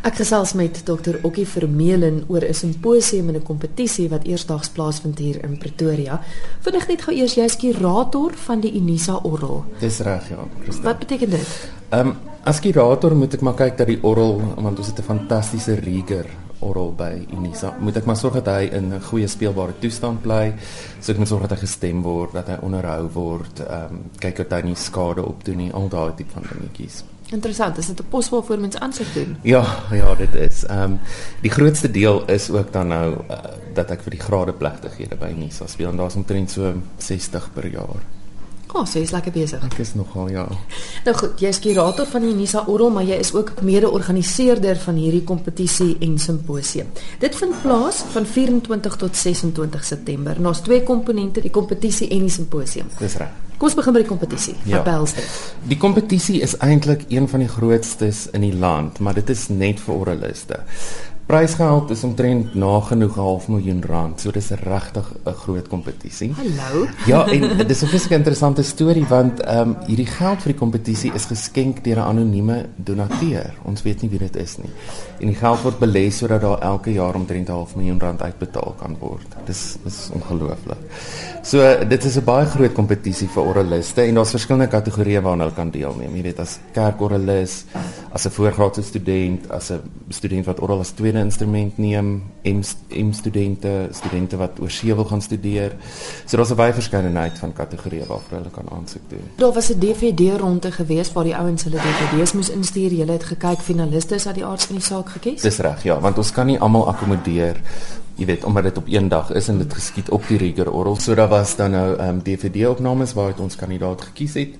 Ek gesels met Dr. Okkie Vermeulen oor 'n simposium en 'n kompetisie wat eersdaags plaasvind hier in Pretoria. Vinnig net gou eers jy's kurator van die Unisa Orrel. Dis reg, ja, Christa. Wat beteken dit? Ehm um, as kurator moet ek maar kyk dat die orrel want ons het 'n fantastiese Rieger orrel by Unisa. Moet ek maar sorg dat hy in 'n goeie speelbare toestand bly. So ek moet sorg dat hy gestem word, dat hy onderhou word, ehm um, kyk dat hy nie skade opdoen nie, al daai tipe van dingetjies. Interessant, is dit 'n pos waarvoor mens aansoek doen? Ja, ja, dit is. Ehm um, die grootste deel is ook dan nou uh, dat ek vir die grade plegtighede by Unisa speel en daar's omtrent so 60 per jaar. O, oh, so jy's lekker besig. Ek is nogal ja. Nou goed, jy's kurator van die Unisa Orrel, maar jy is ook mede-organiseerder van hierdie kompetisie en simposium. Dit vind plaas van 24 tot 26 September. Daar's twee komponente, die kompetisie en die simposium. Dis reg. Kom ons begin by die kompetisie. Ja. Behels dit? Die kompetisie is eintlik een van die grootstes in die land, maar dit is net vir oraliste. Prysgeld is omtrent nagenoeg 'n half miljoen rand. So dis regtig 'n groot kompetisie. Hallo. Ja, en dis 'n vreeslik interessante storie want ehm um, hierdie geld vir die kompetisie is geskenk deur 'n anonieme donateur. Ons weet nie wie dit is nie. En die geld word belê sodat daar elke jaar omtrent 'n half miljoen rand uitbetaal kan word. Dis is ongelooflik. So dit is 'n baie groot kompetisie vir oraliste en daar's verskillende kategorieë waarna hulle kan deelneem. Jy weet as kerkoralis, as 'n voorgraadse student, as 'n student wat oral as tweede instrument neem, M, M studente, studente wat oor see wil gaan studeer. So daar's 'n baie verskeidenheid van kategorieë waarvoor hulle kan aansoek doen. Daar was 'n DVD ronde gewees waar die ouens hulle DVD's moes instuur. Jy het gekyk finaliste is uit die aard van die saak gekies. Dis reg, ja, want ons kan nie almal akkommodeer jy weet omdat dit op een dag is en dit geskied op die Rieger Orrel. So daar was dan nou ehm um, DVD opnames waar ons kandidaat gekies het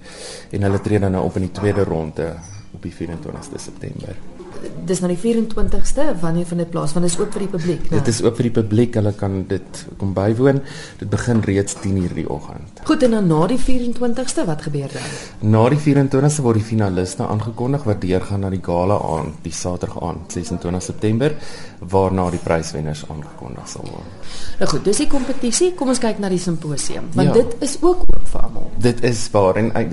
en hulle tree dan nou op in die tweede ronde op die 24ste September. Dis nou die 24ste wanneer van dit plaas want dit is oop vir die publiek, né? Dit is oop vir die publiek. Hulle kan dit kom bywoon. Dit begin reeds 10:00 die oggend. Goed en dan na die 24ste, wat gebeur dan? Na die 24ste word die finaliste aangekondig wat deurgaan na die gala aand, die Saterdag aand, 26 September, waarna die pryswenners aangekondig sal word. Nou goed, dis die kompetisie. Kom ons kyk na die simposium, want Ja. dit is ook oop vir almal. Dit is waar en ek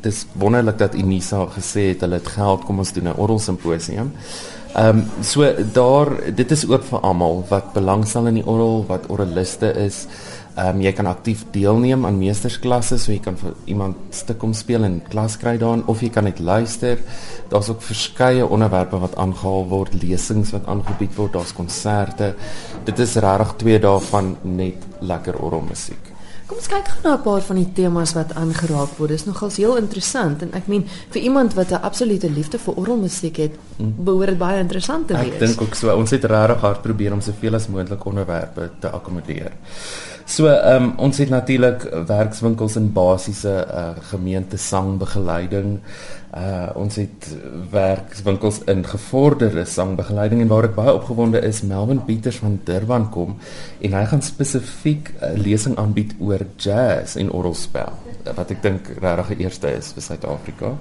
dit is wonderlik dat Unisa gesê het hulle het geld kom ons doen 'n oral simposium. Ehm um, so daar dit is oop vir almal wat belangstel in die oral, wat oraliste is. Ehm um, jy kan aktief deelneem aan meestersklasse, so jy kan vir iemand stuk kom speel en klas kry daarin of jy kan net luister. Daar's ook verskeie onderwerpe wat aangehaal word, lesings wat aangebied word, daar's konserte. Dit is regtig 2 dae van net lekker oralmusiek. Kom ons kyk gou na 'n paar van die temas wat aangeraak word. Dis nogals heel interessant en ek meen vir iemand wat 'n absolute liefde vir orgelmusiek het, behoort dit baie interessant te wees. Ek dink ook so. Ons het regtig hard probeer om soveel as moontlik onderwerpe te akkommodeer. So, ehm um, ons het natuurlik werkswinkels in basiese uh, gemeente sangbegeleiding. Uh ons het werkswinkels in gevorderde sangbegeleiding en waar ek baie opgewonde is, Melvin Pieters van Durban kom en hy gaan spesifiek 'n uh, lesing aanbied oor jazz en orgelspel wat ek dink regtig 'n eerste is vir Suid-Afrika.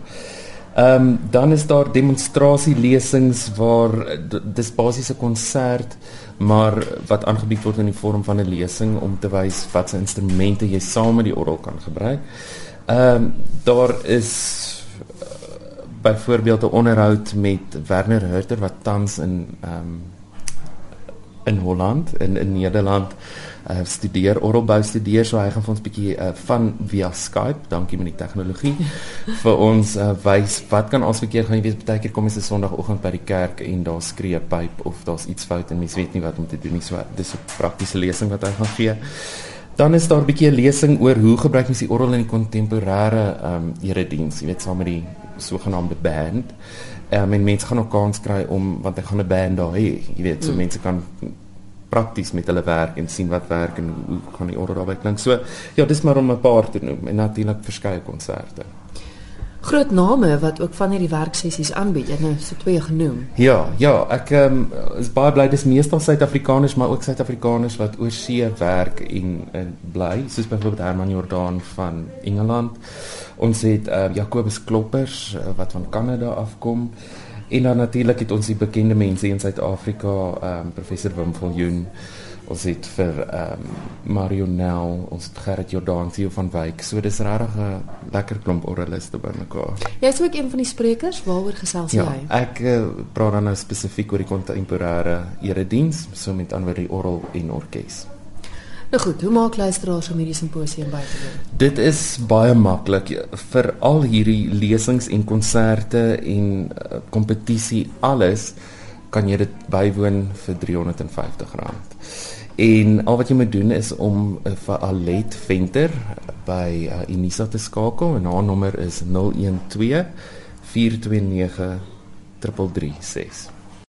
Ehm um, dan is daar demonstrasielesings waar dis basies 'n konsert maar wat aangebied word in die vorm van 'n lesing om te wys wat se instrumente jy saam met die orgel kan gebruik. Ehm um, daar is uh, byvoorbeeld 'n onderhoud met Werner Hurter wat tans in ehm um, in Holland in in Nederland uh, studeer orgelbou studeer. So hy gaan vir ons bietjie uh, van via Skype dankie met die tegnologie vir ons uh, wys wat kan ons verkeerd gaan. Jy weet baie keer kom jy se sonoggend by die kerk en daar skree 'n pyp of daar's iets fout en mens weet nie wat om te doen nie. So dis 'n praktiese lesing wat hy gaan gee. Dan is daar 'n bietjie 'n lesing oor hoe gebruik mens die orgel in die kontemporêre ehm um, erediens, jy weet saam met die sogenaamde band. Ehm um, en mense gaan ook kans kry om want ek gaan 'n band daar hê, jy weet, so mm. mense kan prakties met hulle werk en sien wat werk en hoe gaan die orgel daarbey klink. So ja, dis maar om 'n paar te noem en natuurlik verskeie konserte. Groot name wat ook van hierdie werksessies aanbied. Jy nou so twee genoem. Ja, ja, ek um, is baie bly dis meestal Suid-Afrikaners, maar ook Suid-Afrikaners wat oor see werk en, en bly, soos byvoorbeeld Herman Jordaan van Engeland. Ons het uh, Jacobus Kloppers uh, wat van Kanada afkom. En dan natuurlik het ons die bekende mense in Suid-Afrika, um, professor Wim Viljoen Ons het vir ehm um, Marionel, ons het Gerrit Jordaan, Theo van Wyk. So dis regtig 'n lekker klomp oraliste bymekaar. Jy's ook een van die sprekers. Waaroor gesels ja, jy? Ek uh, praat dan nou spesifiek oor die kontemporêre erediens, so met ander die oral en orkes. Nou goed, hoe maak luisteraars om hierdie simposium by te woon? Dit is baie maklik vir al hierdie lesings en konserte en uh, kompetisie alles kan jy dit bywoon vir R350. En al wat jy moet doen is om uh, vir Alet Venter by uh, Unisa te skakel en haar nommer is 012 429 3336.